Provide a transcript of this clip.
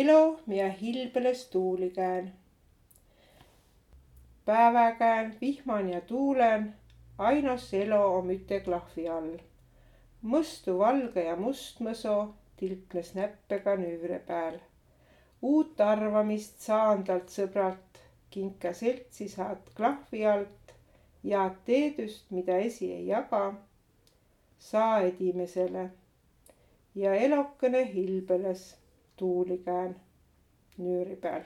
elo, miä hilbeles tuulikään. päeväkään, vihman ja tuulen, ainos elo om üte klahvi all. mõstu valge ja mustmõso tilknes näppega nüüre peal. uut arvamist saan talt sõbralt, kinka seltsi saad klahvi alt ja teedust, mida esi ei jaga, saa edimesele. ja elokene hilbeles tuulikään nüüri peal